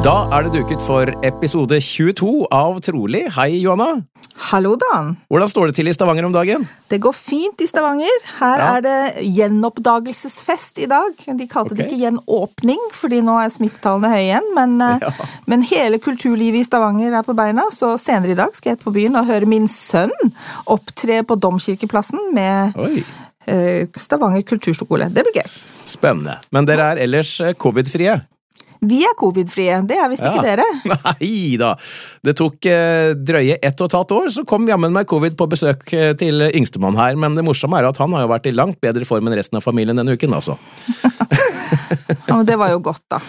Da er det duket for episode 22 av Trolig. Hei, Johanna. Hallo, Dan. Hvordan står det til i Stavanger om dagen? Det går fint i Stavanger. Her Ja. er det gjenoppdagelsesfest i dag. De kalte det ikke gjenåpning, fordi nå er smittetallene høye igjen. Men, eh, Ja. men hele kulturlivet i Stavanger er på beina, så senere i dag skal jeg på byen og høre min sønn opptre på Domkirkeplassen med Oi, eh, Stavanger kulturskole. Det blir gøy. spennende. Men dere er ellers eh, covid-frie? Vi er covid-frie, det er visst ikke dere. Nei da. Det tok eh, drøye ett og et halvt år, så kom jammen meg covid på besøk eh, til yngstemann her. Men det morsomme er at han har jo vært i langt bedre form enn resten av familien denne uken, altså. Ja, men det var jo godt, da.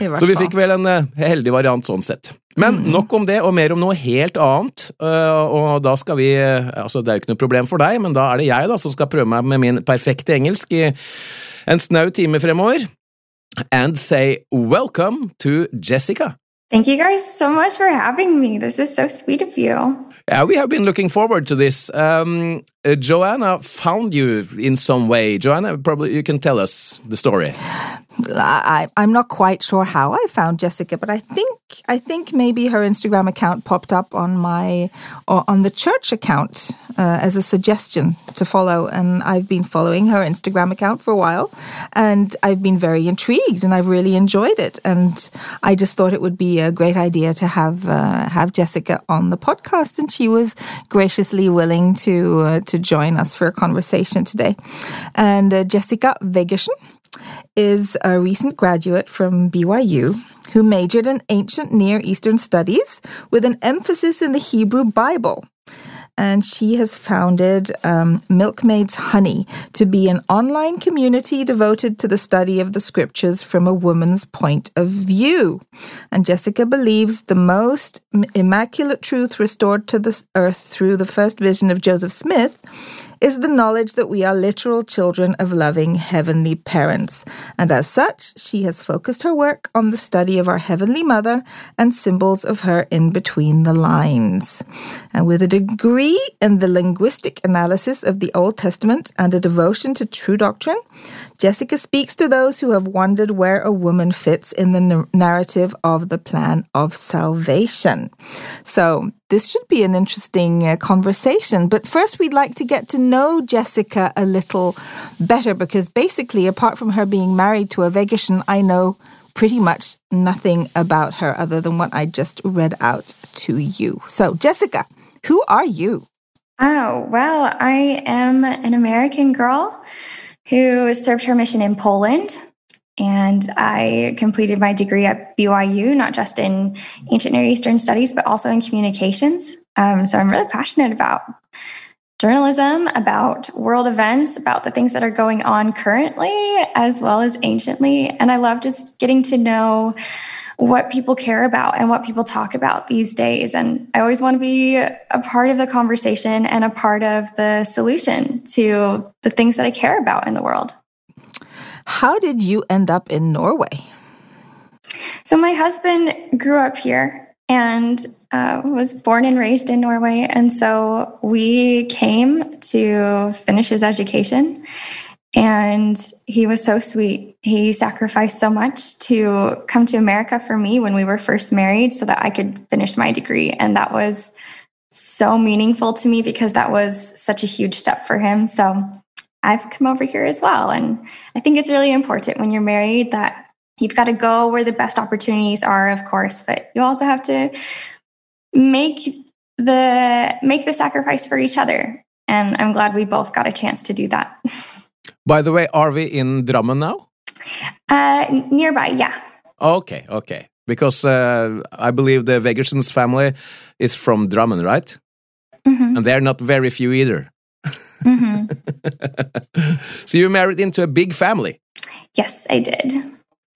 I hvert Så vi fikk vel en eh, heldig variant sånn sett. Men Mm. nok om det, og mer om noe helt annet. eh, og da skal vi eh, Altså, det er jo ikke noe problem for deg, men da er det jeg da som skal prøve meg med min perfekte engelsk i en snau time fremover. And say welcome to Jessica. Thank you guys so much for having me. This is so sweet of you. Yeah, we have been looking forward to this. Um, uh, Joanna found you in some way. Joanna, probably you can tell us the story. I, I'm not quite sure how I found Jessica, but I think I think maybe her Instagram account popped up on my or on the church account uh, as a suggestion to follow, and I've been following her Instagram account for a while, and I've been very intrigued, and I've really enjoyed it, and I just thought it would be a great idea to have uh, have Jessica on the podcast, and she was graciously willing to uh, to join us for a conversation today, and uh, Jessica Vegersen is a recent graduate from BYU who majored in ancient Near Eastern studies with an emphasis in the Hebrew Bible. And she has founded um, Milkmaid's Honey to be an online community devoted to the study of the scriptures from a woman's point of view. And Jessica believes the most immaculate truth restored to the earth through the first vision of Joseph Smith is the knowledge that we are literal children of loving heavenly parents. And as such, she has focused her work on the study of our Heavenly Mother and symbols of her in between the lines. And with a degree in the linguistic analysis of the Old Testament and a devotion to true doctrine, Jessica speaks to those who have wondered where a woman fits in the narrative of the plan of salvation. So, this should be an interesting uh, conversation. But first, we'd like to get to know Jessica a little better because basically, apart from her being married to a Vegashan, I know pretty much nothing about her other than what I just read out to you. So, Jessica, who are you? Oh, well, I am an American girl who served her mission in Poland. And I completed my degree at BYU, not just in ancient Near Eastern studies, but also in communications. Um, so I'm really passionate about journalism, about world events, about the things that are going on currently as well as anciently. And I love just getting to know what people care about and what people talk about these days. And I always want to be a part of the conversation and a part of the solution to the things that I care about in the world. How did you end up in Norway? So, my husband grew up here and uh, was born and raised in Norway. And so we came to finish his education. And he was so sweet. He sacrificed so much to come to America for me when we were first married so that I could finish my degree. And that was so meaningful to me because that was such a huge step for him. So I've come over here as well. And I think it's really important when you're married that you've got to go where the best opportunities are, of course, but you also have to make the make the sacrifice for each other. And I'm glad we both got a chance to do that. By the way, are we in Drammen now? Uh, nearby, yeah. Okay, okay. Because uh, I believe the Vegersons family is from Drammen, right? Mm -hmm. And they're not very few either. Mm -hmm. so you married into a big family? Yes, I did.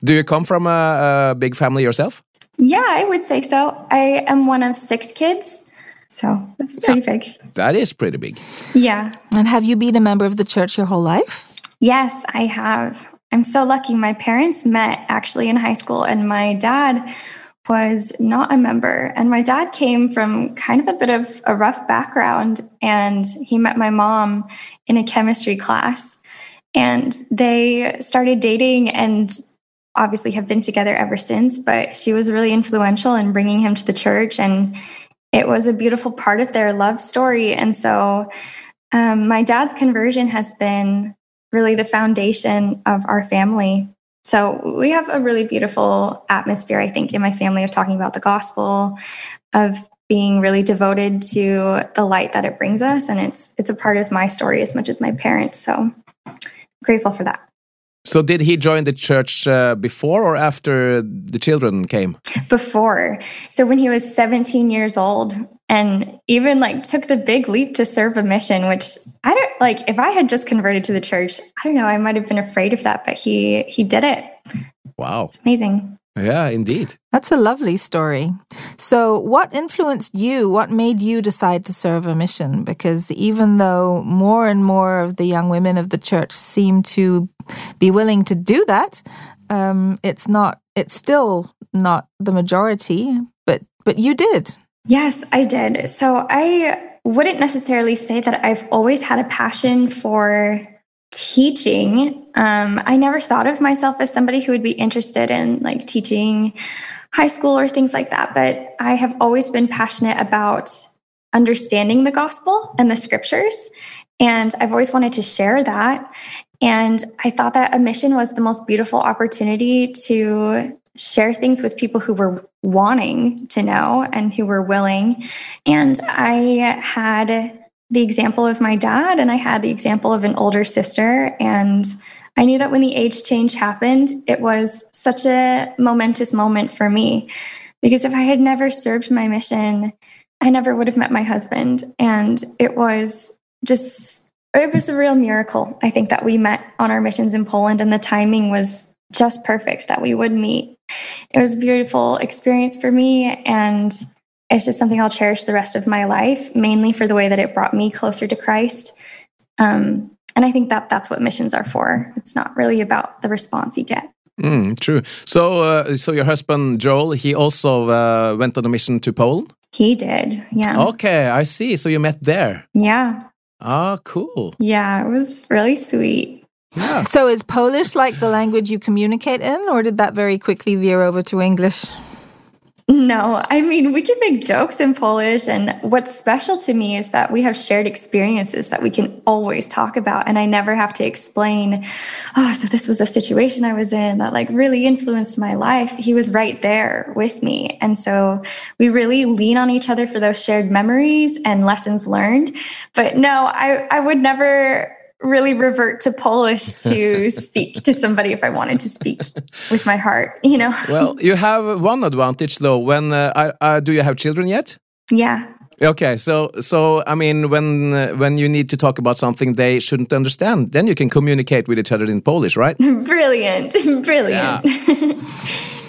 Do you come from a, a big family yourself? Yeah, I would say so. I am one of six kids. So that's pretty yeah, big. That is pretty big. Yeah. And have you been a member of the church your whole life? Yes, I have. I'm so lucky. My parents met actually in high school, and my dad was not a member. And my dad came from kind of a bit of a rough background, and he met my mom in a chemistry class. And they started dating and obviously have been together ever since. But she was really influential in bringing him to the church. And it was a beautiful part of their love story. And so um, my dad's conversion has been really the foundation of our family. So we have a really beautiful atmosphere, I think, in my family of talking about the gospel, of being really devoted to the light that it brings us. And it's it's a part of my story as much as my parents. So grateful for that. So, did he join the church uh, before or after the children came? Before. So, when he was 17 years old, and even like took the big leap to serve a mission, which I don't like. If I had just converted to the church, I don't know, I might have been afraid of that, but he he did it. Wow, it's amazing. Yeah, indeed. That's a lovely story. So, what influenced you? What made you decide to serve a mission? Because even though more and more of the young women of the church seem to be willing to do that, um, it's not. It's still not the majority. But but you did. Yes, I did. So I wouldn't necessarily say that I've always had a passion for teaching, um, I never thought of myself as somebody who would be interested in like teaching high school or things like that. But I have always been passionate about understanding the gospel and the scriptures. And I've always wanted to share that. And I thought that a mission was the most beautiful opportunity to share things with people who were wanting to know and who were willing. And I had the example of my dad and I had the example of an older sister. And I knew that when the age change happened, it was such a momentous moment for me. Because if I had never served my mission, I never would have met my husband. And it was just, it was a real miracle, I think, that we met on our missions in Poland. And the timing was just perfect that we would meet. It was a beautiful experience for me. And it's just something I'll cherish the rest of my life, mainly for the way that it brought me closer to Christ. Um, and I think that that's what missions are for. It's not really about the response you get. Mm, true. So, uh, so your husband Joel, he also uh, went on a mission to Poland. He did, yeah. Okay, I see. So you met there. Yeah. Ah, cool. Yeah, it was really sweet. Yeah. So is Polish like the language you communicate in, or did that very quickly veer over to English? No, I mean, we can make jokes in Polish. And what's special to me is that we have shared experiences that we can always talk about. And I never have to explain, oh, so this was a situation I was in that like really influenced my life. He was right there with me. And so we really lean on each other for those shared memories and lessons learned. But no, I, I would never really revert to Polish to speak to somebody if I wanted to speak with my heart, you know? well, you have one advantage though. When uh, uh, do you have children yet? Yeah. Okay, so so I mean, when uh, when you need to talk about something they shouldn't understand, then you can communicate with each other in Polish, right? Brilliant, brilliant.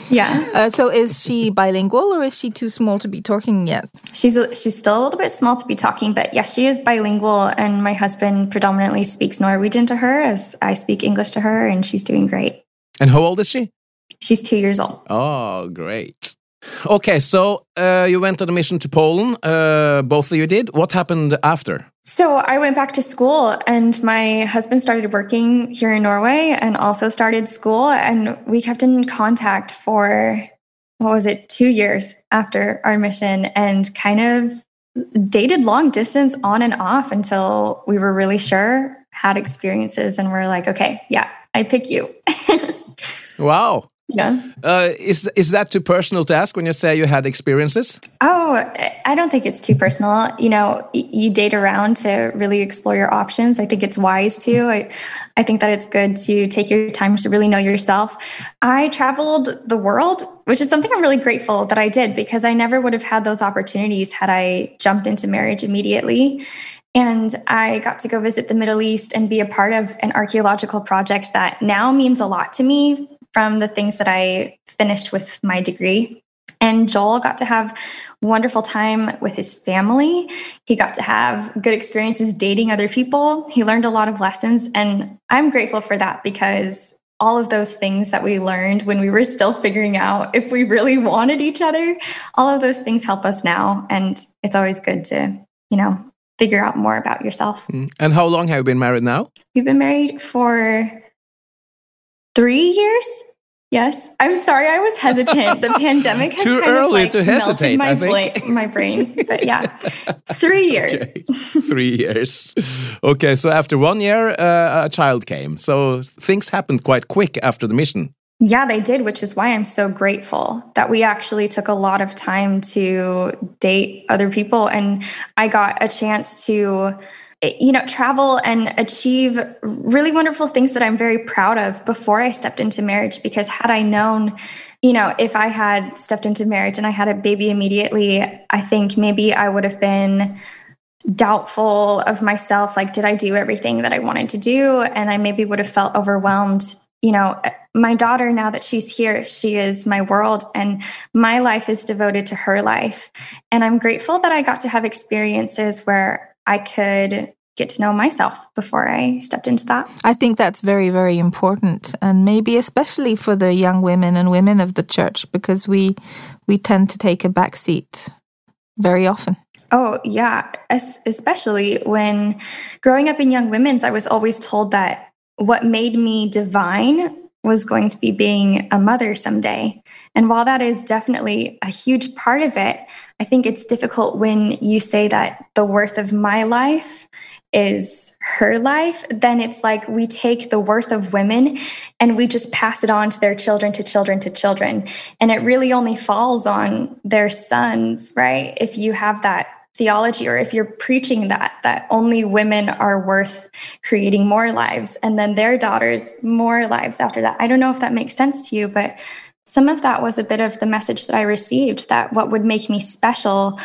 Yeah. Yeah. Uh, so is she bilingual or is she too small to be talking yet? She's a, she's still a little bit small to be talking, but yes, she is bilingual. And my husband predominantly speaks Norwegian to her, as I speak English to her, and she's doing great. And how old is she? She's two years old. Oh, great. Okay, so uh, you went on a mission to Poland. Uh, both of you did. What happened after? So I went back to school, and my husband started working here in Norway and also started school. And we kept in contact for what was it, two years after our mission, and kind of dated long distance on and off until we were really sure, had experiences, and we're like, okay, yeah, I pick you. wow. Yeah. Uh, is is that too personal to ask when you say you had experiences? Oh, I don't think it's too personal. You know, you date around to really explore your options. I think it's wise to. I, I think that it's good to take your time to really know yourself. I traveled the world, which is something I'm really grateful that I did because I never would have had those opportunities had I jumped into marriage immediately. And I got to go visit the Middle East and be a part of an archaeological project that now means a lot to me from the things that I finished with my degree. And Joel got to have wonderful time with his family. He got to have good experiences dating other people. He learned a lot of lessons. And I'm grateful for that because all of those things that we learned when we were still figuring out if we really wanted each other, all of those things help us now. And it's always good to, you know, figure out more about yourself. Mm. And how long have you been married now? We've been married for three years. Yes, I'm sorry. I was hesitant. The pandemic has too kind early of like to hesitate. My, I think my brain, but yeah, three years. Okay. three years. Okay, so after one year, uh, a child came. So things happened quite quick after the mission. Yeah, they did, which is why I'm so grateful that we actually took a lot of time to date other people, and I got a chance to Eh, you know, travel and achieve really wonderful things that I'm very proud of before I stepped into marriage. Because had I known, you know, if I had stepped into marriage and I had a baby immediately, I think maybe I would have been doubtful of myself. Like, did I do everything that I wanted to do? And I maybe would have felt overwhelmed. You know, eh, my daughter, now that she's here, she is my world, and my life is devoted to her life. And I'm grateful that I got to have experiences where I could get to know myself before I stepped into that. I think that's very, very important, and maybe especially for the young women and women of the church, because we we tend to take a back seat very often. Oh yeah, especially when growing up in young women's, I was always told that what made me divine was going to be being a mother someday. And while that is definitely a huge part of it, I think it's difficult when you say that the worth of my life is her life, then it's like we take the worth of women and we just pass it on to their children, to children, to children. And it really only falls on their sons, right? If you have that theology or if you're preaching that that only women are worth creating more lives and then their daughters more lives after that. I don't know if that makes sense to you but some of that was a bit of the message that i received that what would make me special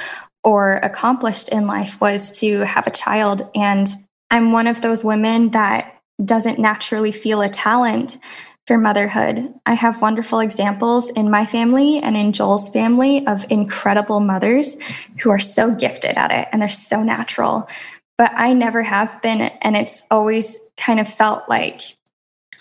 or accomplished in life was to have a child. And i'm one of those women that doesn't naturally feel a talent for motherhood. I have wonderful examples in my family and in Joel's family of incredible mothers who are so gifted at it and they're so natural. But I never have been. And it's always kind of felt like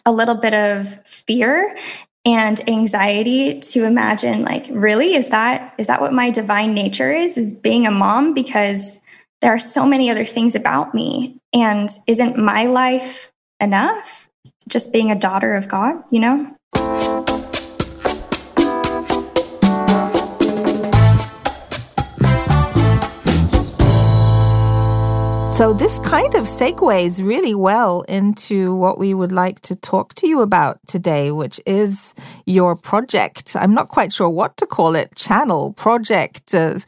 a little bit of fear and anxiety to imagine like really is that is that what my divine nature is is being a mom because there are so many other things about me and isn't my life enough just being a daughter of God, you know? So, this kind of segues really well into what we would like to talk to you about today, which is your project. I'm not quite sure what to call it channel, project, uh,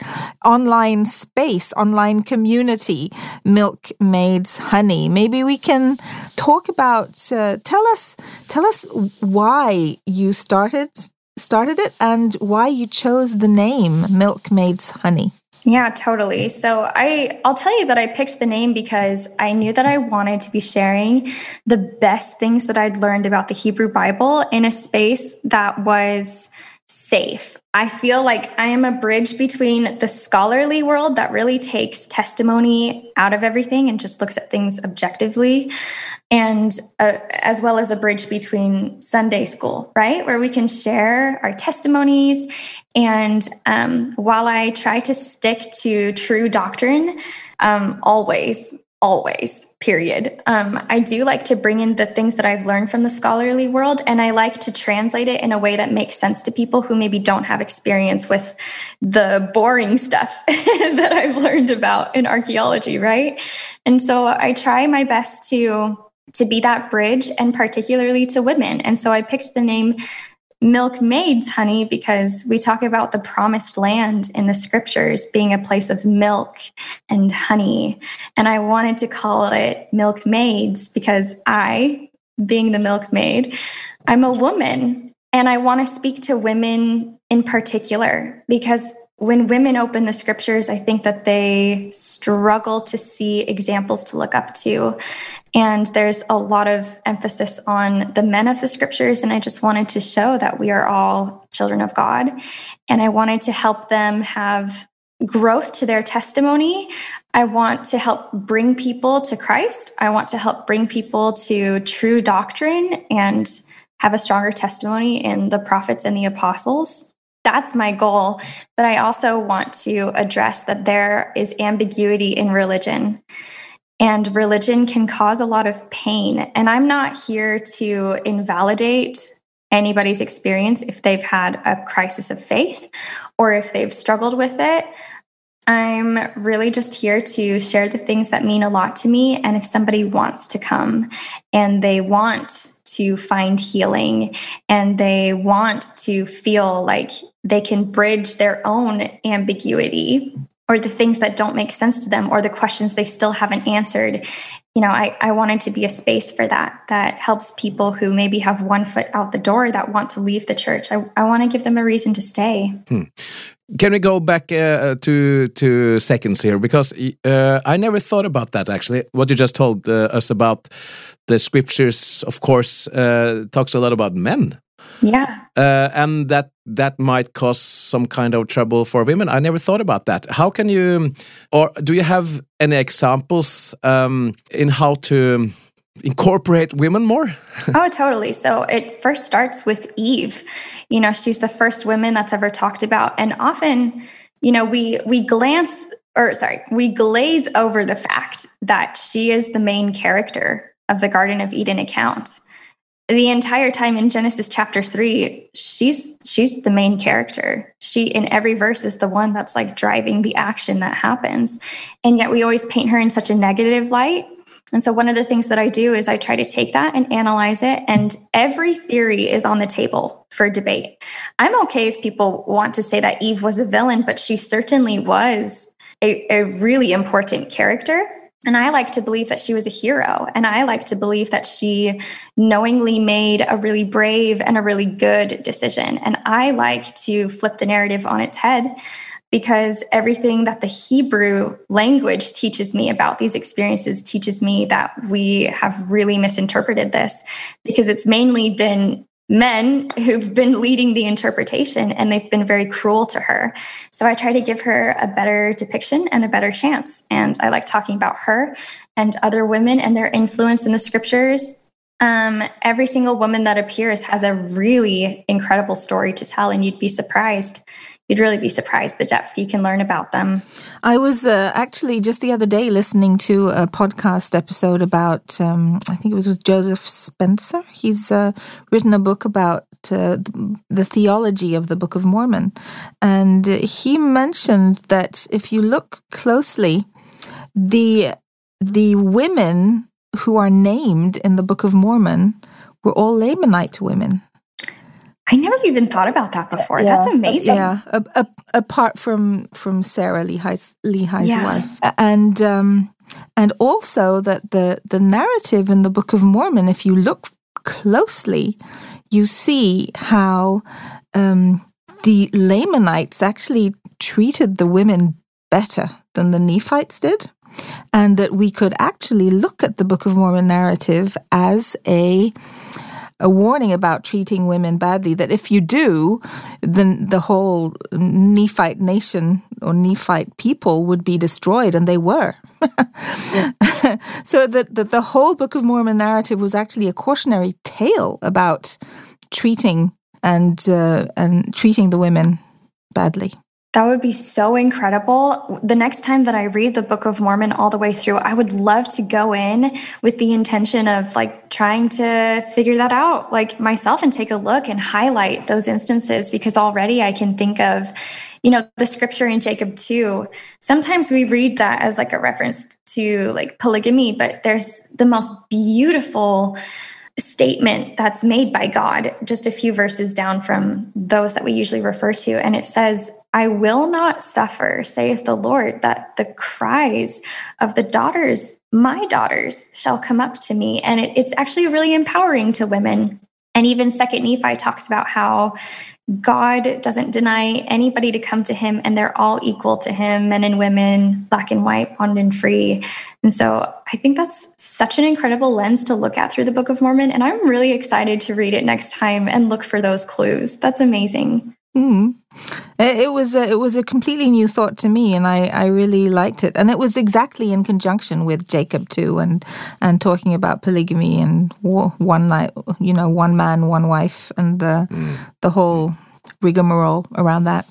online space, online community, Milkmaids Honey. Maybe we can talk about, uh, tell us, tell us why you started started it and why you chose the name Milkmaids Honey. Yeah, totally. So I I'll tell you that I picked the name because I knew that I wanted to be sharing the best things that I'd learned about the Hebrew Bible in a space that was safe. I feel like I am a bridge between the scholarly world that really takes testimony out of everything and just looks at things objectively, and uh, as well as a bridge between Sunday school, right? Where we can share our testimonies. And um, while I try to stick to true doctrine, um, always, always period. Um, i do like to bring in the things that i've learned from the scholarly world and i like to translate it in a way that makes sense to people who maybe don't have experience with the boring stuff that i've learned about in archaeology right? And so i try my best to to be that bridge and particularly to women. And so i picked the name milkmaids, honey, because we talk about the promised land in the scriptures being a place of milk and honey. And I wanted to call it milkmaids because I, being the milkmaid, I'm a woman. And I want to speak to women in particular because when women open the scriptures, I think that they struggle to see examples to look up to. And there's a lot of emphasis on the men of the scriptures. And I just wanted to show that we are all children of God. And I wanted to help them have growth to their testimony. I want to help bring people to Christ. I want to help bring people to true doctrine and have a stronger testimony in the prophets and the apostles that's my goal. But I also want to address that there is ambiguity in religion. And religion can cause a lot of pain. And I'm not here to invalidate anybody's experience if they've had a crisis of faith or if they've struggled with it. I'm really just here to share the things that mean a lot to me. And if somebody wants to come and they want to find healing and they want to feel like they can bridge their own ambiguity or the things that don't make sense to them or the questions they still haven't answered you know I, I wanted to be a space for that that helps people who maybe have one foot out the door that want to leave the church i, I want to give them a reason to stay hmm. Can we go back uh, to to seconds here because uh, I never thought about that actually. What you just told uh, us about the scriptures, of course, uh, talks a lot about men. Yeah, uh, and that that might cause some kind of trouble for women. I never thought about that. How can you, or do you have any examples um, in how to? incorporate women more? oh, totally. So it first starts with Eve. You know, she's the first woman that's ever talked about. And often, you know, we we glance or sorry, we glaze over the fact that she is the main character of the Garden of Eden account. The entire time in Genesis chapter 3, she's she's the main character. She in every verse is the one that's like driving the action that happens. And yet we always paint her in such a negative light and so, one of the things that I do is I try to take that and analyze it. And every theory is on the table for debate. I'm okay if people want to say that Eve was a villain, but she certainly was a, a really important character. And I like to believe that she was a hero. And I like to believe that she knowingly made a really brave and a really good decision. And I like to flip the narrative on its head because everything that the Hebrew language teaches me about these experiences teaches me that we have really misinterpreted this because it's mainly been men who've been leading the interpretation and they've been very cruel to her. So I try to give her a better depiction and a better chance. And I like talking about her and other women and their influence in the scriptures. Um, every single woman that appears has a really incredible story to tell, and you'd be surprised you'd really be surprised the depth you can learn about them. I was uh, actually just the other day listening to a podcast episode about, um, I think it was with Joseph Spencer. He's uh, written a book about uh, the theology of the Book of Mormon. And he mentioned that if you look closely, the the women who are named in the Book of Mormon were all Lamanite women. I never even thought about that before. Yeah, That's amazing. Yeah, a, a, apart from from Sarah Lehi's Lehi's yeah. wife, and um, and also that the the narrative in the Book of Mormon, if you look closely, you see how um, the Lamanites actually treated the women better than the Nephites did. And that we could actually look at the Book of Mormon narrative as a a warning about treating women badly that if you do, then the whole Nephite nation or Nephite people would be destroyed, and they were. so that the, the whole Book of Mormon narrative was actually a cautionary tale about treating and uh, and treating the women badly. That would be so incredible. The next time that I read the Book of Mormon all the way through, I would love to go in with the intention of like trying to figure that out like myself and take a look and highlight those instances because already I can think of, you know, the scripture in Jacob 2. Sometimes we read that as like a reference to like polygamy, but there's the most beautiful statement that's made by God, just a few verses down from those that we usually refer to. And it says, I will not suffer, saith the Lord, that the cries of the daughters, my daughters, shall come up to me. And it, it's actually really empowering to women. And even Second Nephi talks about how God doesn't deny anybody to come to him, and they're all equal to him men and women, black and white, bond and free. And so I think that's such an incredible lens to look at through the Book of Mormon. And I'm really excited to read it next time and look for those clues. That's amazing. Mm. It was a, it was a completely new thought to me, and I, I really liked it. And it was exactly in conjunction with Jacob too, and and talking about polygamy and one night, you know, one man, one wife, and the mm. the whole rigmarole around that.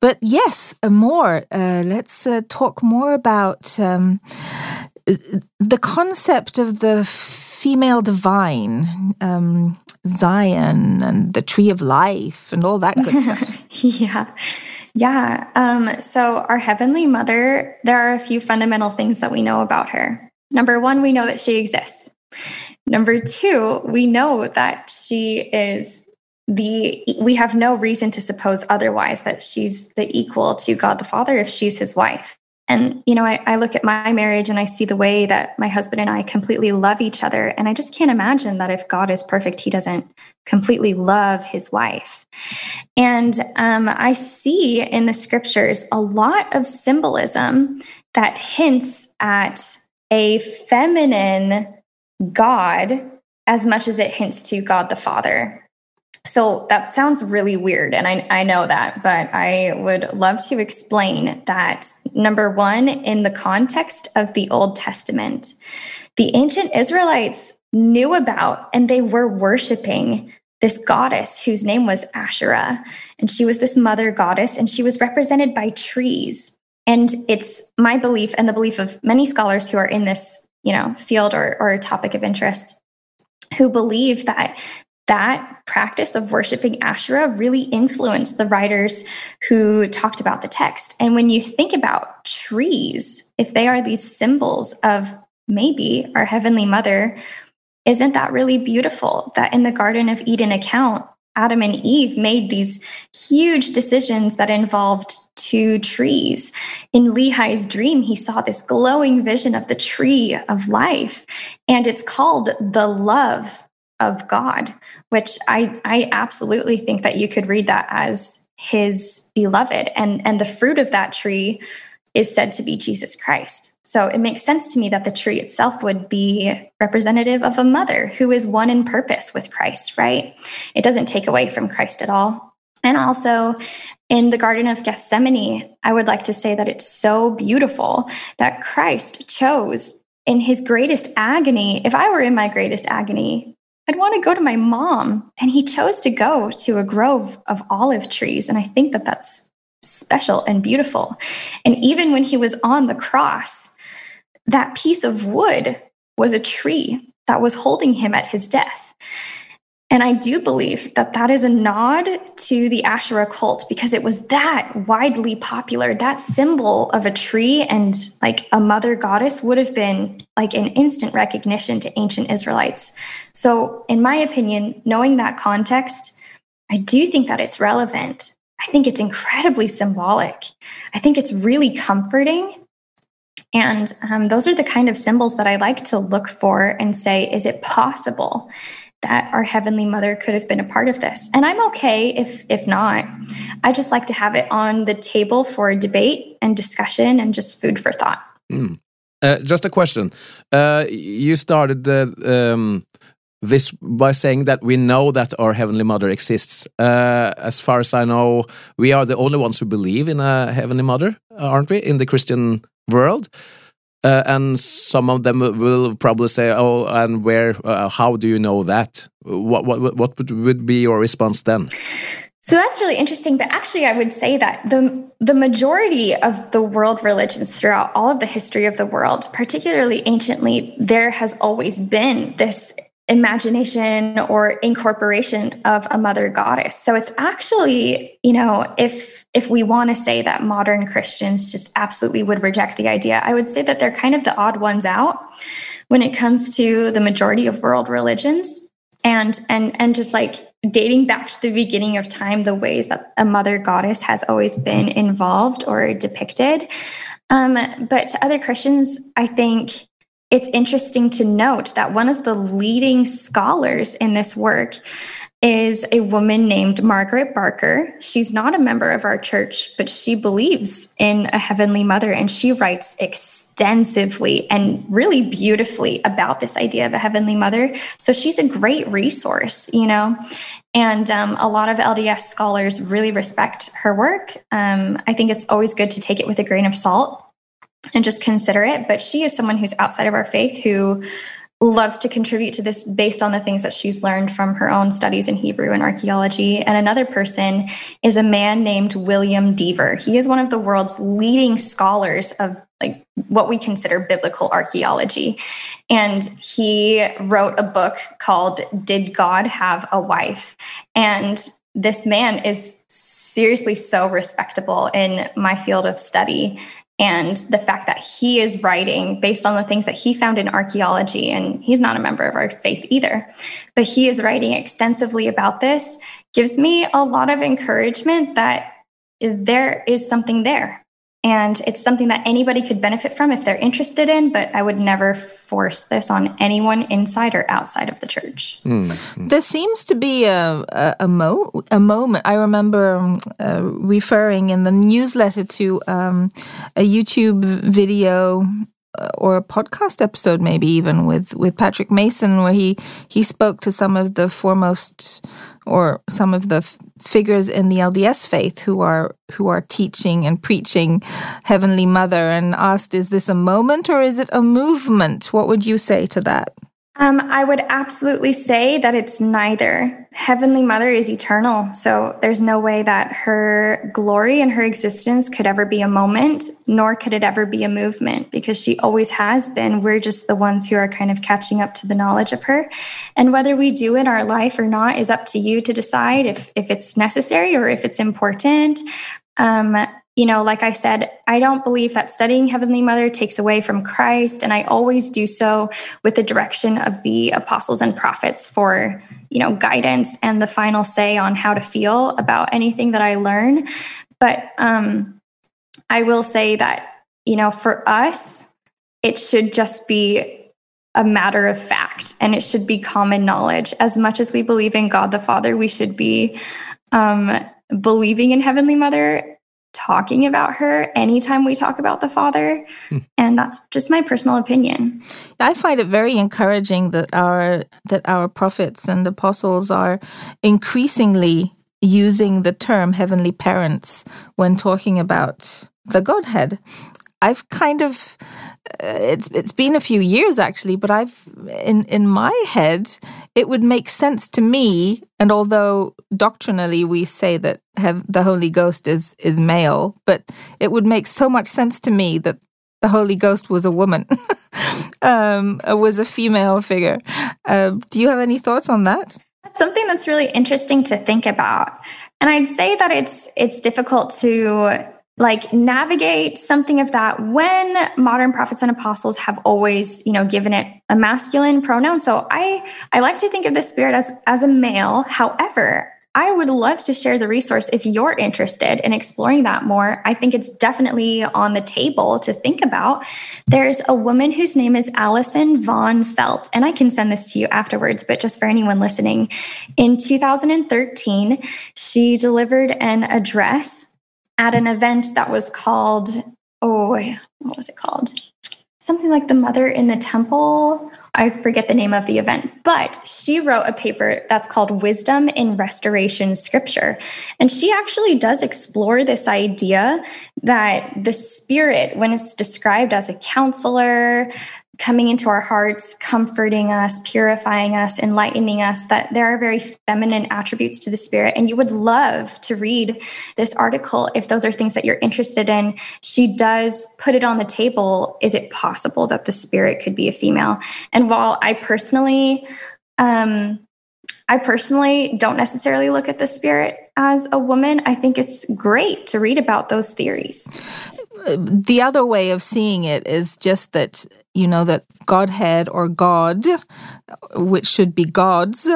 But yes, uh, more. Uh, let's uh, talk more about um, the concept of the female divine. Um, Zion and the tree of life and all that good stuff. yeah. Yeah. Um, so, our Heavenly Mother, there are a few fundamental things that we know about her. Number one, we know that she exists. Number two, we know that she is the, we have no reason to suppose otherwise that she's the equal to God the Father if she's his wife. And, you know, I, I, look at my marriage and I see the way that my husband and I completely love each other. And I just can't imagine that if God is perfect, he doesn't completely love his wife. And um, I see in the scriptures a lot of symbolism that hints at a feminine God as much as it hints to God the Father. So that sounds really weird. And I, I know that, but I would love to explain that number one, in the context of the Old Testament, the ancient Israelites knew about and they were worshiping this goddess whose name was Asherah. And she was this mother goddess, and she was represented by trees. And it's my belief and the belief of many scholars who are in this, you know, field or, or topic of interest who believe that that practice of worshiping Asherah really influenced the writers who talked about the text. And when you think about trees, if they are these symbols of maybe our Heavenly Mother, isn't that really beautiful that in the Garden of Eden account, Adam and Eve made these huge decisions that involved two trees. In Lehi's dream, he saw this glowing vision of the tree of life, and it's called the love of God, which I, I absolutely think that you could read that as his beloved. And, and the fruit of that tree is said to be Jesus Christ. So it makes sense to me that the tree itself would be representative of a mother who is one in purpose with Christ, right? It doesn't take away from Christ at all. And also in the Garden of Gethsemane, I would like to say that it's so beautiful that Christ chose in his greatest agony. If I were in my greatest agony, I'd want to go to my mom. And he chose to go to a grove of olive trees. And I think that that's special and beautiful. And even when he was on the cross, that piece of wood was a tree that was holding him at his death. And I do believe that that is a nod to the Asherah cult because it was that widely popular. That symbol of a tree and like a mother goddess would have been like an instant recognition to ancient Israelites. So, in my opinion, knowing that context, I do think that it's relevant. I think it's incredibly symbolic. I think it's really comforting. And um, those are the kind of symbols that I like to look for and say, is it possible that our heavenly mother could have been a part of this. And i'm okay if if not. I just like to have it on the table for debate and discussion and just food for thought. Mm. uh, just a question. Uh, you started the um, this by saying that we know that our heavenly mother exists. Uh, as far as i know we are the only ones who believe in a heavenly mother aren't we in the christian world uh, and some of them will probably say, "Oh, and where? Uh, how do you know that?" What what what would be your response then? So that's really interesting. But actually, I would say that the the majority of the world religions throughout all of the history of the world, particularly anciently, there has always been this imagination or incorporation of a mother goddess. So it's actually, you know, if if we want to say that modern Christians just absolutely would reject the idea, I would say that they're kind of the odd ones out when it comes to the majority of world religions. And and and just like dating back to the beginning of time, the ways that a mother goddess has always been involved or depicted. Um, but to other Christians, I think it's interesting to note that one of the leading scholars in this work is a woman named Margaret Barker. She's not a member of our church, but she believes in a heavenly mother and she writes extensively and really beautifully about this idea of a heavenly mother. So she's a great resource, you know. And um, a lot of LDS scholars really respect her work. Um, I think it's always good to take it with a grain of salt and just consider it. But she is someone who's outside of our faith who loves to contribute to this based on the things that she's learned from her own studies in Hebrew and archaeology. And another person is a man named William Dever. He is one of the world's leading scholars of like what we consider biblical archaeology. And he wrote a book called Did God Have a Wife? And this man is seriously so respectable in my field of study and the fact that he is writing based on the things that he found in archaeology and he's not a member of our faith either. But he is writing extensively about this gives me a lot of encouragement that there is something there and it's something that anybody could benefit from if they're interested in but i would never force this on anyone inside or outside of the church mm-hmm. there seems to be a, a, a, mo- a moment i remember um, uh, referring in the newsletter to um, a youtube video or a podcast episode maybe even with with Patrick Mason where he he spoke to some of the foremost or some of the f- figures in the LDS faith who are who are teaching and preaching Heavenly Mother and asked is this a moment or is it a movement? What would you say to that um, I would absolutely say that it's neither. Heavenly Mother is eternal. So there's no way that her glory and her existence could ever be a moment, nor could it ever be a movement because she always has been. We're just the ones who are kind of catching up to the knowledge of her. And whether we do in our life or not is up to you to decide if, if it's necessary or if it's important. Um, you know, like I said, I don't believe that studying Heavenly Mother takes away from Christ. And I always do so with the direction of the apostles and prophets for, you know, guidance and the final say on how to feel about anything that I learn. But um, I will say that, you know, for us, it should just be a matter of fact and it should be common knowledge. As much as we believe in God the Father, we should be um, believing in Heavenly Mother talking about her anytime we talk about the Father. Hmm. And that's just my personal opinion. I find it very encouraging that our that our prophets and apostles are increasingly using the term heavenly parents when talking about the Godhead. I've kind of it's it's been a few years actually, but I've in in my head it would make sense to me. And although doctrinally we say that have the Holy Ghost is is male, but it would make so much sense to me that the Holy Ghost was a woman, um, was a female figure. Uh, do you have any thoughts on that? That's something that's really interesting to think about. And I'd say that it's it's difficult to like navigate something of that when modern prophets and apostles have always you know given it a masculine pronoun. So i i like to think of the spirit as as a male. However i would love to share the resource if you're interested in exploring that more. I think it's definitely on the table to think about. There's a woman whose name is Alyson Von Feldt and i can send this to you afterwards but just for anyone listening. In 2013 she delivered an address at an event that was called, oh, what was it called? Something like the Mother in the Temple. I forget the name of the event, but she wrote a paper that's called Wisdom in Restoration Scripture. And she actually does explore this idea that the Spirit, when it's described as a counselor, coming into our hearts, comforting us, purifying us, enlightening us, that there are very feminine attributes to the spirit. And you would love to read this article if those are things that you're interested in. She does put it on the table. Is it possible that the spirit could be a female? And while I personally Um, I personally don't necessarily look at the spirit as a woman. I think it's great to read about those theories. The other way of seeing it is just that, you know, that Godhead or God, which should be God's,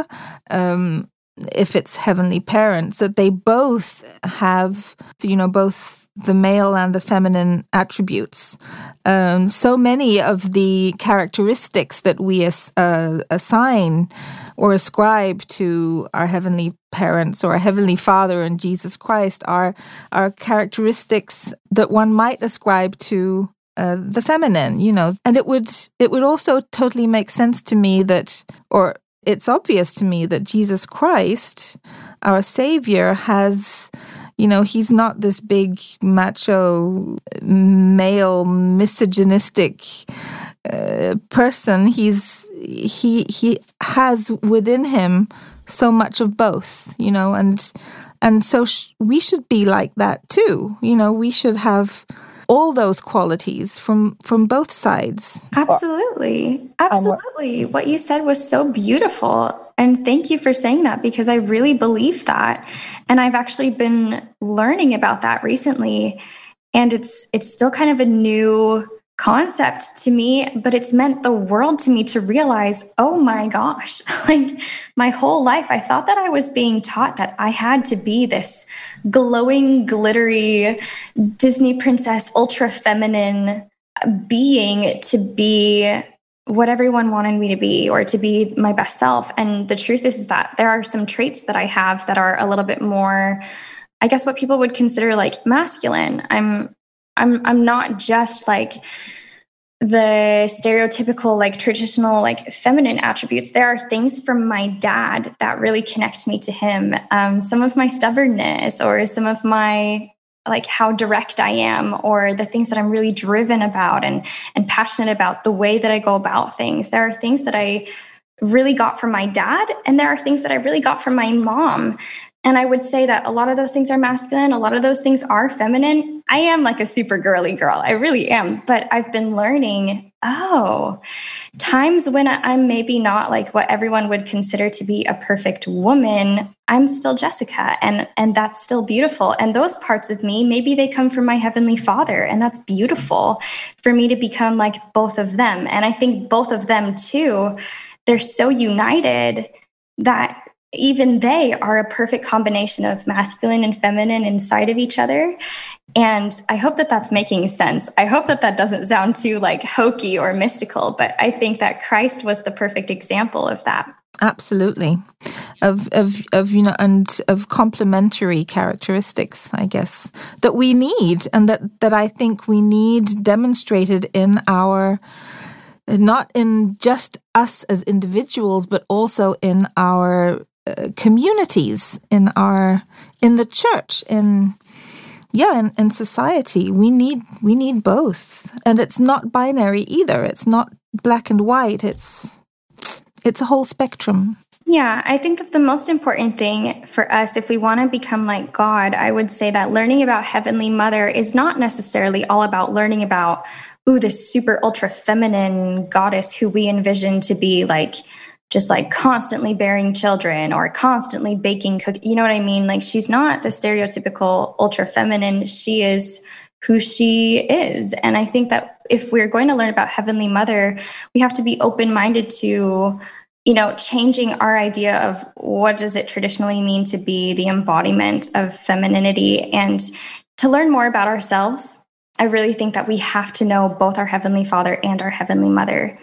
um, if it's heavenly parents, that they both have, you know, both the male and the feminine attributes. Um, so many of the characteristics that we as, uh, assign or ascribe to our heavenly parents or our heavenly father and Jesus Christ are are characteristics that one might ascribe to uh, the feminine, you know. And it would it would also totally make sense to me that or it's obvious to me that Jesus Christ, our savior has you know, he's not this big macho male misogynistic uh, person. He's he he has within him so much of both, you know, and and so sh- we should be like that too. You know, we should have all those qualities from from both sides. Absolutely. Absolutely. What you said was so beautiful. And thank you for saying that because I really believe that. And I've actually been learning about that recently and it's it's still kind of a new concept to me, but it's meant the world to me to realize, oh my gosh, like my whole life, I thought that I was being taught that I had to be this glowing, glittery Disney princess, ultra feminine being to be what everyone wanted me to be or to be my best self. And the truth is, is that there are some traits that I have that are a little bit more I guess what people would consider like masculine. I'm I'm I'm not just like the stereotypical like traditional like feminine attributes. There are things from my dad that really connect me to him. Um, some of my stubbornness or some of my like how direct i am or the things that i'm really driven about and and passionate about the way that i go about things. There are things that i really got from my dad and there are things that i really got from my mom and I would say that a lot of those things are masculine, a lot of those things are feminine. I am like a super girly girl. I really am. But I've been learning oh, times when I'm maybe not like what everyone would consider to be a perfect woman, I'm still Jessica and and that's still beautiful. And those parts of me, maybe they come from my heavenly Father and that's beautiful for me to become like both of them. And I think both of them too, they're so united that even they are a perfect combination of masculine and feminine inside of each other. And i hope that that's making sense. I hope that that doesn't sound too like hokey or mystical but i think that christ was the perfect example of that. Absolutely. Of of of you know and of complementary characteristics i guess that we need and that that i think we need demonstrated in our not in just us as individuals but also in our communities in our in the church in yeah in, in society. We need we need both. And it's not binary either. It's not black and white. It's it's a whole spectrum. Yeah, I think that the most important thing for us, if we want to become like God, I would say that learning about Heavenly Mother is not necessarily all about learning about, ooh, this super ultra feminine goddess who we envision to be like just like constantly bearing children or constantly baking cook you know what I mean? Like she's not the stereotypical ultra feminine. She is who she is. And I think that if we're going to learn about Heavenly Mother, we have to be open minded to you know changing our idea of what does it traditionally mean to be the embodiment of femininity and to learn more about ourselves i really think that we have to know both our heavenly father and our heavenly mother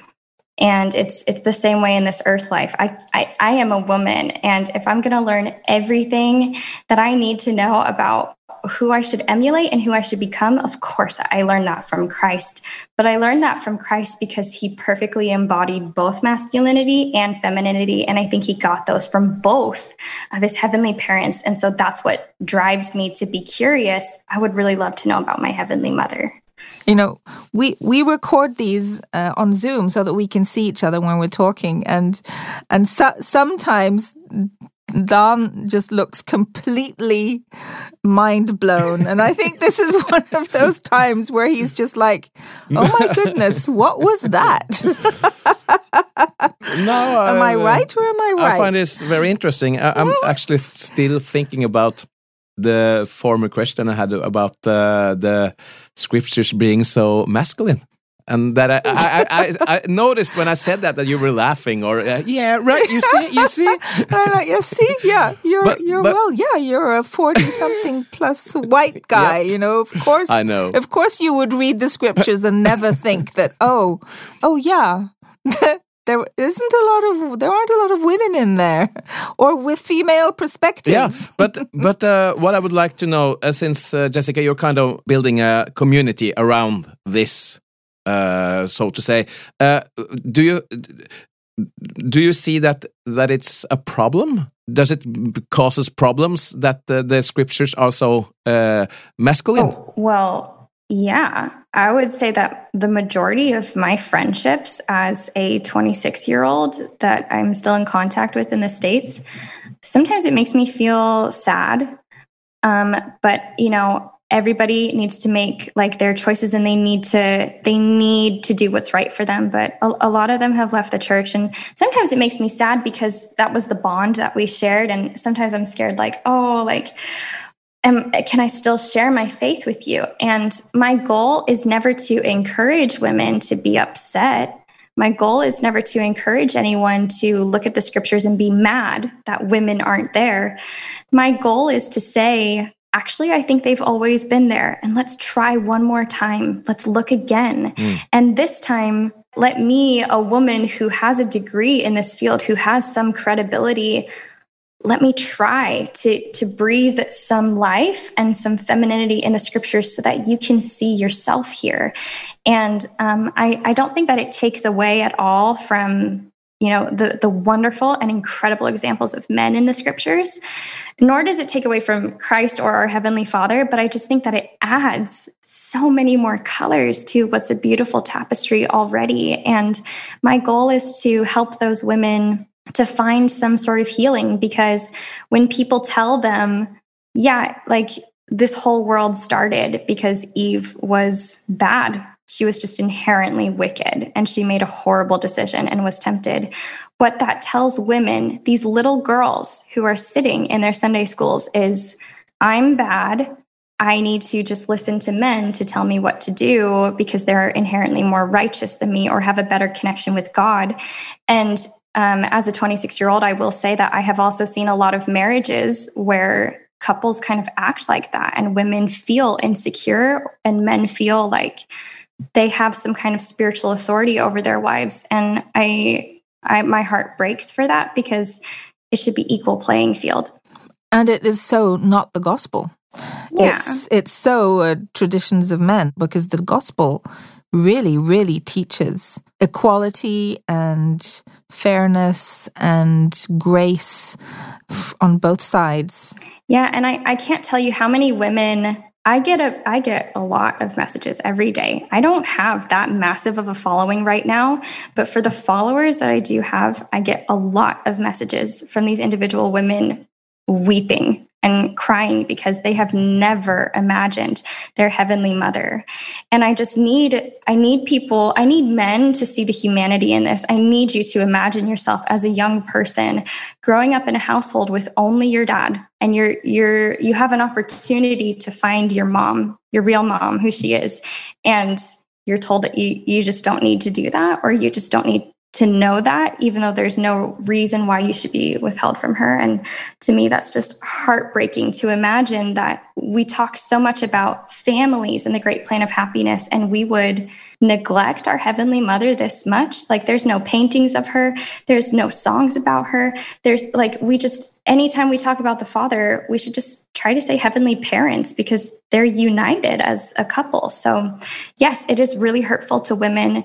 and it's it's the same way in this earth life. I i, I am a woman and if i'm going to learn everything that i need to know about who i should emulate and who i should become of course i learned that from christ. But i learned that from christ because he perfectly embodied both masculinity and femininity and i think he got those from both of his heavenly parents. And so that's what drives me to be curious. I would really love to know about my heavenly mother you know we we record these uh, on zoom so that we can see each other when we're talking and and so, sometimes Dan just looks completely mind blown. And I think this is one of those times where he's just like, oh my goodness, what was that? no, am I right or am I right? I find this very interesting. I, am actually still thinking about the former question I had about uh, the scriptures being so masculine. And that I, I, I, I, noticed when I said that that you were laughing or uh, yeah right you see you see? Like you see yeah you're but, you're but, well yeah you're a forty something plus white guy yep. you know of course I know. of course you would read the scriptures and never think that oh oh yeah there isn't a lot of there aren't a lot of women in there or with female perspectives yeah but but uh, what i would like to know uh, since uh, jessica you're kind of building a community around this uh, so to say. Uh, do you do you see that that it's a problem? Does it causes problems that the, the scriptures are so uh, masculine? Oh, well, yeah, I would say that the majority of my friendships as a 26 year old that I'm still in contact with in the States, sometimes it makes me feel sad. Um, but, you know, everybody needs to make like their choices and they need to they need to do what's right for them but a, a, lot of them have left the church and sometimes it makes me sad because that was the bond that we shared and sometimes i'm scared like oh like am, can i still share my faith with you and my goal is never to encourage women to be upset my goal is never to encourage anyone to look at the scriptures and be mad that women aren't there. My goal is to say, actually, I think they've always been there. And let's try one more time. Let's look again. Mm. And this time, let me, a woman who has a degree in this field, who has some credibility, let me try to, to breathe some life and some femininity in the scriptures so that you can see yourself here. And um, I, I don't think that it takes away at all from you know the the wonderful and incredible examples of men in the scriptures nor does it take away from Christ or our heavenly Father but I just think that it adds so many more colors to what's a beautiful tapestry already and my goal is to help those women to find some sort of healing because when people tell them yeah like this whole world started because Eve was bad she was just inherently wicked and she made a horrible decision and was tempted. What that tells women, these little girls who are sitting in their Sunday schools, is I'm bad. I need to just listen to men to tell me what to do because they're inherently more righteous than me or have a better connection with God. And um, as a 26 year old, I will say that I have also seen a lot of marriages where couples kind of act like that and women feel insecure and men feel like they have some kind of spiritual authority over their wives. And i i my heart breaks for that because it should be equal playing field. And it is so not the gospel. Yeah. it's it's so uh, traditions of men because the gospel really really teaches equality and fairness and grace on both sides yeah and i i can't tell you how many women I get a I get a lot of messages every day. I don't have that massive of a following right now, but for the followers that I do have, I get a lot of messages from these individual women weeping and crying because they have never imagined their heavenly mother. And i just need i need people i need men to see the humanity in this. I need you to imagine yourself as a young person growing up in a household with only your dad. And you're you're you have an opportunity to find your mom your real mom who she is. And you're told that you you just don't need to do that or you just don't need to know that, even though there's no reason why you should be withheld from her. And to me, that's just heartbreaking to imagine that we talk so much about families and the great plan of happiness, and we would neglect our Heavenly Mother this much. Like, there's no paintings of her, there's no songs about her. There's like, we just, anytime we talk about the Father, we should just try to say Heavenly Parents because they're united as a couple. So, yes, it is really hurtful to women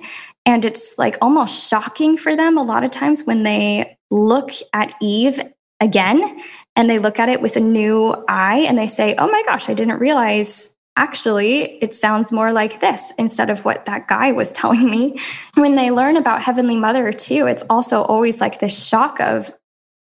and it's like almost shocking for them a lot of times when they look at Eve again and they look at it with a new eye and they say, oh my gosh, I didn't realize actually it sounds more like this instead of what that guy was telling me. When they learn about Heavenly Mother too, it's also always like this shock of,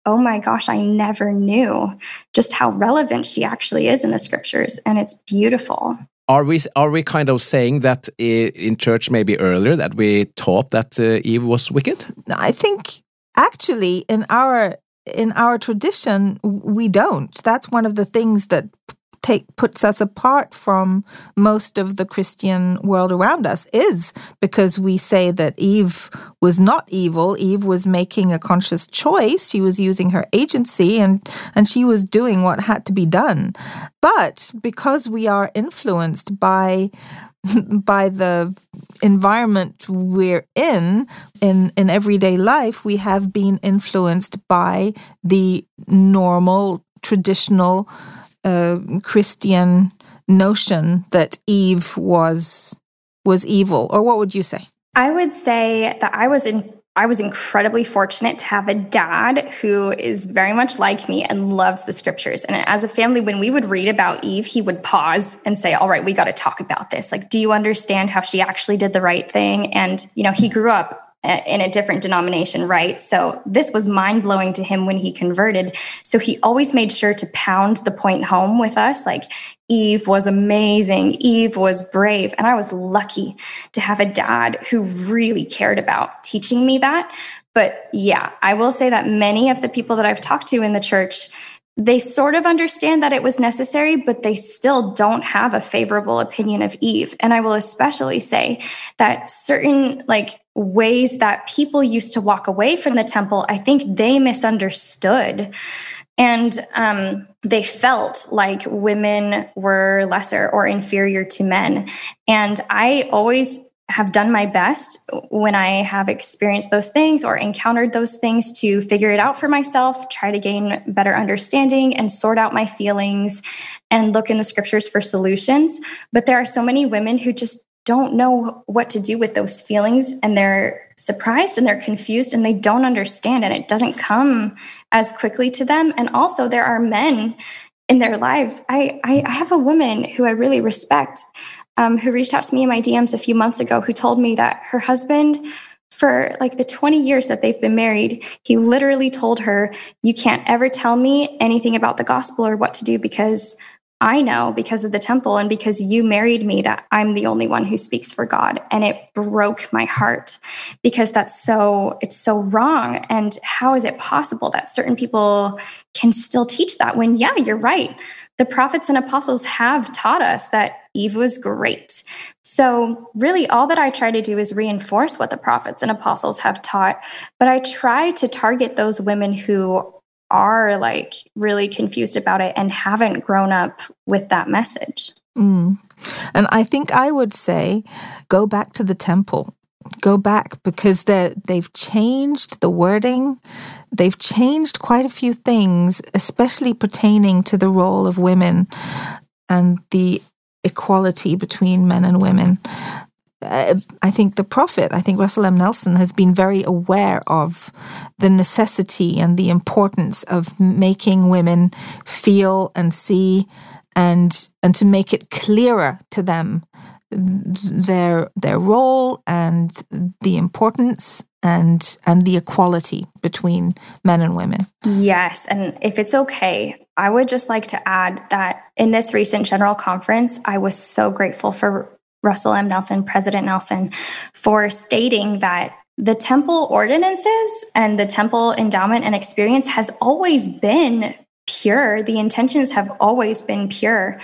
oh my gosh, I never knew just how relevant she actually is in the scriptures. And it's beautiful. Are we are we kind of saying that in church maybe earlier that we taught that uh, Eve was wicked? I think actually in our in our tradition we don't. That's one of the things that take puts us apart from most of the Christian world around us is because we say that Eve was not evil. Eve was making a conscious choice. She was using her agency and and she was doing what had to be done. But because we are influenced by by the environment we're in in in everyday life we have been influenced by the normal traditional uh, Christian notion that Eve was was evil, or what would you say? I would say that I was in I was incredibly fortunate to have a dad who is very much like me and loves the scriptures. And as a family, when we would read about Eve, he would pause and say, All right, we got to talk about this. Like, do you understand how she actually did the right thing? And, you know, he grew up in a different denomination, right? So this was mind blowing to him when he converted. So he always made sure to pound the point home with us like, Eve was amazing. Eve was brave. And I was lucky to have a dad who really cared about teaching me that. But yeah, I will say that many of the people that I've talked to in the church, they sort of understand that it was necessary, but they still don't have a favorable opinion of Eve. And I will especially say that certain like ways that people used to walk away from the temple, I think they misunderstood. And um, they felt like women were lesser or inferior to men. And I always have done my best when I have experienced those things or encountered those things to figure it out for myself, try to gain better understanding and sort out my feelings and look in the scriptures for solutions. But there are so many women who just don't know what to do with those feelings and they're surprised and they're confused and they don't understand and it doesn't come as quickly to them. And also there are men in their lives. I i, I have a woman who i really respect um, who reached out to me in my dms a few months ago who told me that her husband for like the 20 years that they've been married, he literally told her, You can't ever tell me anything about the gospel or what to do because I know because of the temple and because you married me that I'm the only one who speaks for God. And it broke my heart because that's so, it's so wrong. And how is it possible that certain people can still teach that when, yeah, you're right. The prophets and apostles have taught us that Eve was great. So, really, all that I try to do is reinforce what the prophets and apostles have taught, but I try to target those women who are like really confused about it and haven't grown up with that message. Mm. And I think I would say go back to the temple. Go back because they've changed the wording. They've changed quite a few things, especially pertaining to the role of women and the equality between men and women. Uh, I think the prophet, I think Russell M. Nelson has been very aware of the necessity and the importance of making women feel and see and and to make it clearer to them their their role and the importance and and the equality between men and women. Yes, and if it's okay, I would just like to add that in this recent general conference, I was so grateful for Russell M. Nelson, President Nelson, for stating that the temple ordinances and the temple endowment and experience has always been pure. The intentions have always been pure.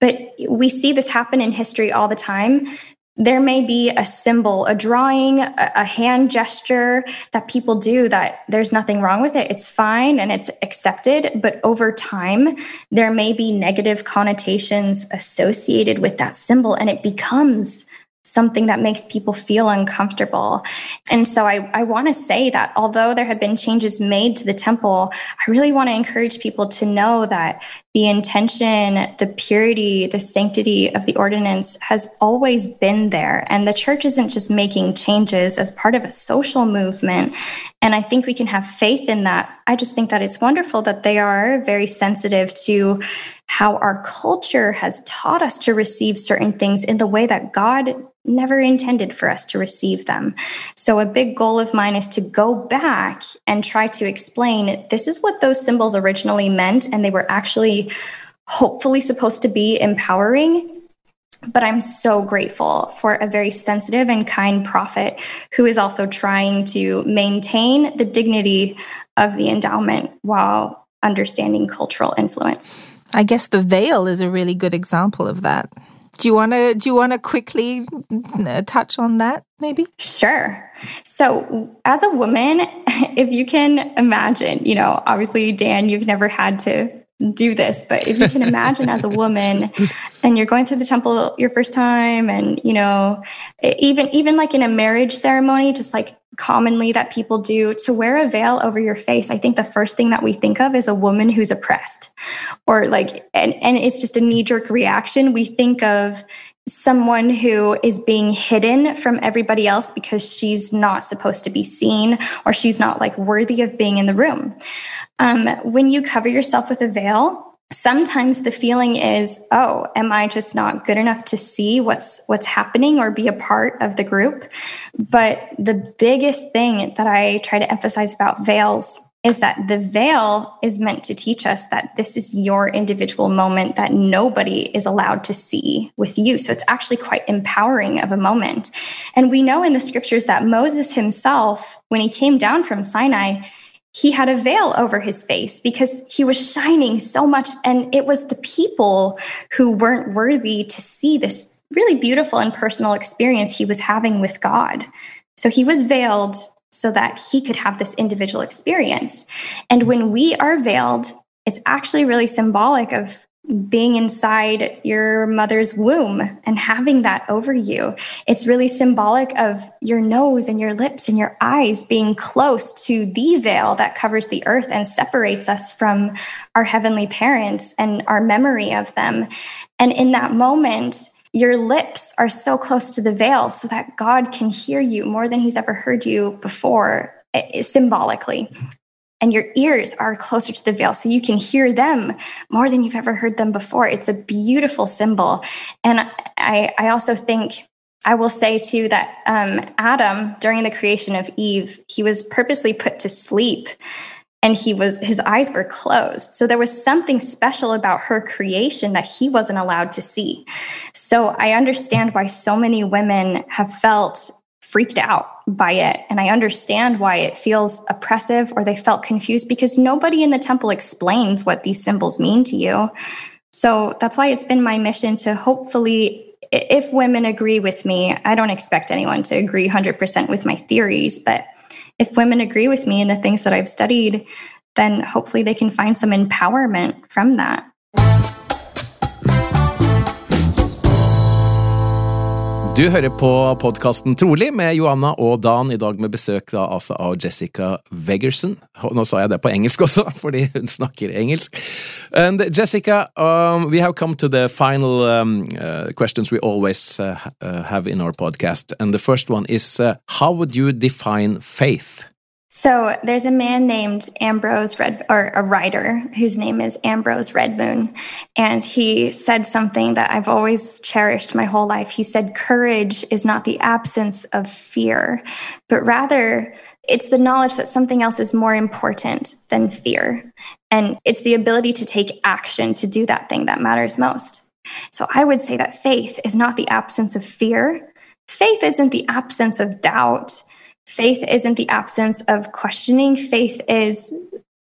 But we see this happen in history all the time there may be a symbol, a drawing, a, hand gesture that people do that there's nothing wrong with it. It's fine and it's accepted. But over time, there may be negative connotations associated with that symbol and it becomes something that makes people feel uncomfortable. And so I, I want to say that although there have been changes made to the temple, I really want to encourage people to know that the intention, the purity, the sanctity of the ordinance has always been there. And the church isn't just making changes as part of a social movement. And I think we can have faith in that. I just think that it's wonderful that they are very sensitive to how our culture has taught us to receive certain things in the way that God never intended for us to receive them. So, a big goal of mine is to go back and try to explain this is what those symbols originally meant, and they were actually hopefully supposed to be empowering. But I'm so grateful for a very sensitive and kind prophet who is also trying to maintain the dignity of the endowment while understanding cultural influence. I guess the veil is a really good example of that. Do you want to do you want to quickly uh, touch on that maybe? Sure. So, as a woman, if you can imagine, you know, obviously Dan, you've never had to do this but if you can imagine as a woman and you're going through the temple your first time and you know even even like in a marriage ceremony just like commonly that people do to wear a veil over your face i think the first thing that we think of is a woman who's oppressed or like and and it's just a knee jerk reaction we think of someone who is being hidden from everybody else because she's not supposed to be seen or she's not like worthy of being in the room. Um, when you cover yourself with a veil, sometimes the feeling is oh am i just not good enough to see what's what's happening or be a part of the group but the biggest thing that i try to emphasize about veils is that the veil is meant to teach us that this is your individual moment that nobody is allowed to see with you. So it's actually quite empowering of a moment. And we know in the scriptures that Moses himself, when he came down from Sinai, he had a veil over his face because he was shining so much. And it was the people who weren't worthy to see this really beautiful and personal experience he was having with God. So he was veiled so that he could have this individual experience. And when we are veiled, it's actually really symbolic of being inside your mother's womb and having that over you. It's really symbolic of your nose and your lips and your eyes being close to the veil that covers the earth and separates us from our heavenly parents and our memory of them. And in that moment, your lips are so close to the veil so that God can hear you more than he's ever heard you before, eh, symbolically. And your ears are closer to the veil so you can hear them more than you've ever heard them before. It's a beautiful symbol. And I, I also think I will say too that um, Adam, during the creation of Eve, he was purposely put to sleep and he was his eyes were closed so there was something special about her creation that he wasn't allowed to see so i understand why so many women have felt freaked out by it and i understand why it feels oppressive or they felt confused because nobody in the temple explains what these symbols mean to you so that's why it's been my mission to hopefully if women agree with me i don't expect anyone to agree 100% with my theories but if women agree with me in the things that I've studied, then hopefully they can find some empowerment from that. Du hører på podkasten Trolig med Johanna og Dan, i dag med besøk da, altså av Jessica Weggerson. Nå sa jeg det på engelsk også, fordi hun snakker engelsk. And Jessica, um, we have come to the final um, uh, questions we always uh, uh have in our podcast. And the first one is uh, How would you define faith? So there's a man named Ambrose Red, or a writer whose name is Ambrose Redmoon, and he said something that I've always cherished my whole life. He said, "Courage is not the absence of fear, but rather it's the knowledge that something else is more important than fear, and it's the ability to take action to do that thing that matters most." So I would say that faith is not the absence of fear. Faith isn't the absence of doubt faith isn't the absence of questioning. Faith is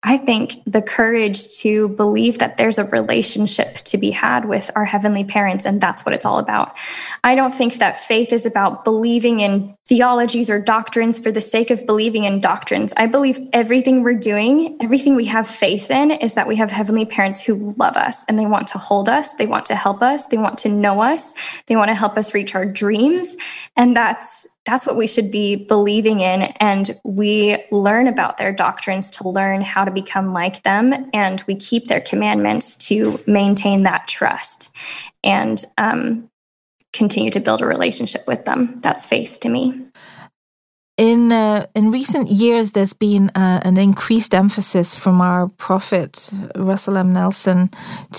I think the courage to believe that there's a relationship to be had with our heavenly parents, and that's what it's all about. I don't think that faith is about believing in theologies or doctrines for the sake of believing in doctrines. I believe everything we're doing, everything we have faith in, is that we have heavenly parents who love us and they want to hold us, they want to help us, they want to know us, they want to help us reach our dreams. And that's that's what we should be believing in. And we learn about their doctrines to learn how to become like them. And we keep their commandments to maintain that trust and um, continue to build a relationship with them. That's faith to me. In uh, in recent years, there's been uh, an increased emphasis from our prophet Russell M. Nelson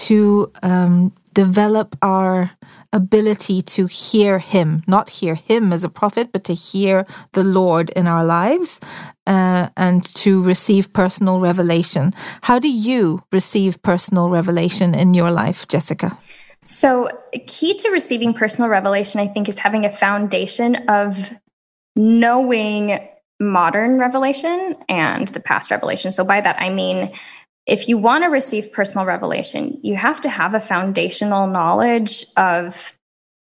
to um, develop our ability to hear Him, not hear Him as a prophet, but to hear the Lord in our lives uh, and to receive personal revelation. How do you receive personal revelation in your life, Jessica? So, key to receiving personal revelation, I think, is having a foundation of knowing modern revelation and the past revelation. So, by that, I mean, if you want to receive personal revelation, you have to have a foundational knowledge of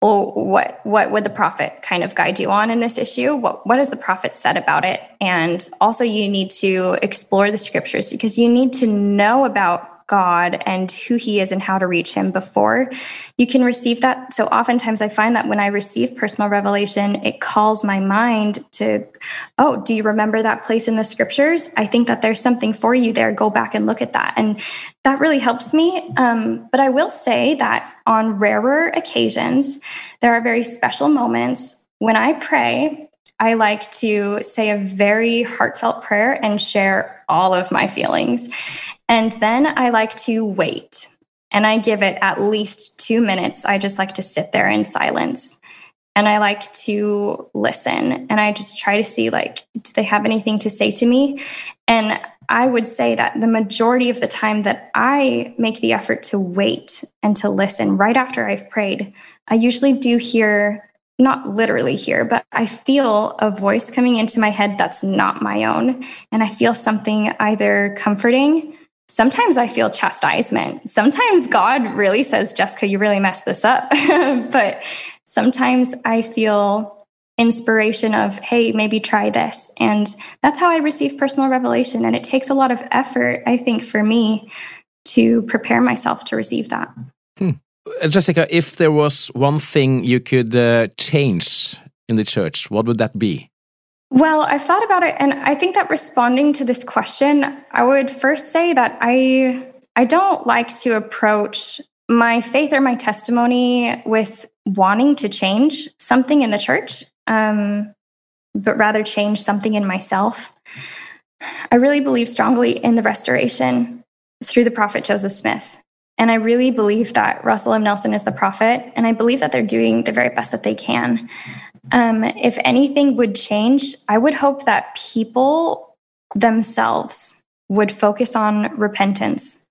well, what what would the prophet kind of guide you on in this issue? What what has the prophet said about it? And also, you need to explore the scriptures because you need to know about God and who He is and how to reach Him before you can receive that. So, oftentimes, I find that when I receive personal revelation, it calls my mind to, oh, do you remember that place in the scriptures? I think that there's something for you there. Go back and look at that. And that really helps me. Um, but I will say that on rarer occasions, there are very special moments when I pray I like to say a very heartfelt prayer and share all of my feelings. And then I like to wait and I give it at least two minutes. I just like to sit there in silence and I like to listen and I just try to see like, do they have anything to say to me? And I would say that the majority of the time that I make the effort to wait and to listen right after I've prayed, I usually do hear not literally here, but I feel a voice coming into my head that's not my own. And I feel something either comforting. Sometimes I feel chastisement. Sometimes God really says, Jessica, you really messed this up. but sometimes I feel inspiration of, hey, maybe try this. And that's how I receive personal revelation. And it takes a lot of effort, I think, for me to prepare myself to receive that. Hmm. Uh, Jessica, if there was one thing you could uh, change in the church, what would that be? Well, I've thought about it, and I think that responding to this question, I would first say that I I don't like to approach my faith or my testimony with wanting to change something in the church, um, but rather change something in myself. I really believe strongly in the restoration through the prophet Joseph Smith. And I really believe that Russell M. Nelson is the prophet, and I believe that they're doing the very best that they can. Um, if anything would change, I would hope that people themselves would focus on repentance.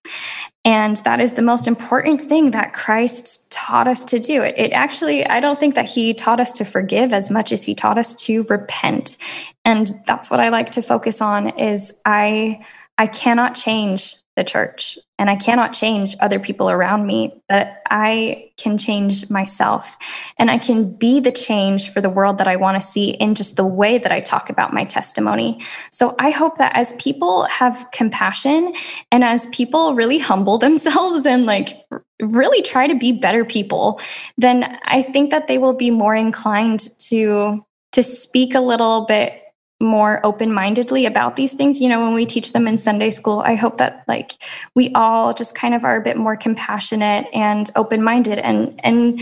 And that is the most important thing that Christ taught us to do. It, it, actually, I don't think that he taught us to forgive as much as he taught us to repent. And that's what I like to focus on is I I cannot change the church and I cannot change other people around me, but I can change myself and I can be the change for the world that I want to see in just the way that I talk about my testimony. So I hope that as people have compassion and as people really humble themselves and like really try to be better people, then I think that they will be more inclined to to speak a little bit more open-mindedly about these things. You know when we teach them in sunday school i hope that like we all just kind of are a bit more compassionate and open-minded. And and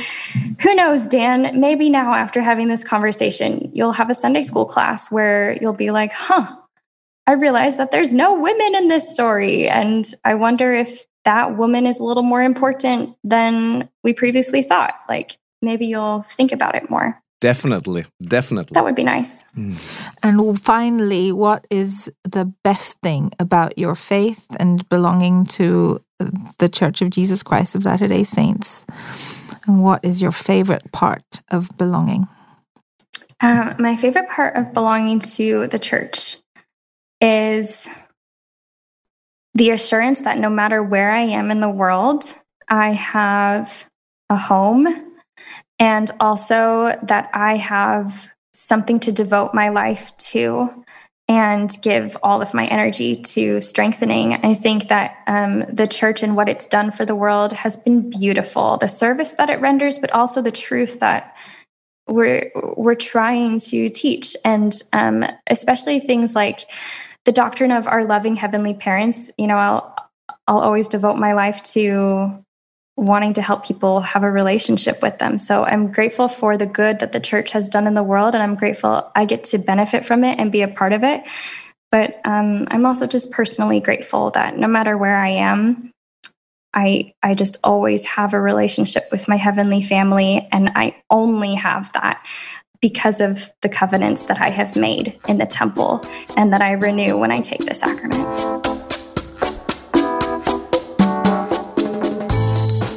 who knows dan maybe now after having this conversation you'll have a sunday school class where you'll be like huh i realize that there's no women in this story and i wonder if that woman is a little more important than we previously thought. Like maybe you'll think about it more Definitely, definitely. That would be nice. Mm. And finally, what is the best thing about your faith and belonging to the Church of Jesus Christ of Latter day Saints? And what is your favorite part of belonging? Uh, my favorite part of belonging to the church is the assurance that no matter where I am in the world, I have a home and also that I have something to devote my life to and give all of my energy to strengthening. I think that um, the church and what it's done for the world has been beautiful. The service that it renders, but also the truth that we're we're trying to teach, and um, especially things like the doctrine of our loving heavenly parents. You know, I'll I'll always devote my life to wanting to help people have a relationship with them. So I'm grateful for the good that the church has done in the world, and I'm grateful I get to benefit from it and be a part of it. But um, I'm also just personally grateful that no matter where I am, I I just always have a relationship with my heavenly family and I only have that because of the covenants that I have made in the temple and that I renew when I take the sacrament.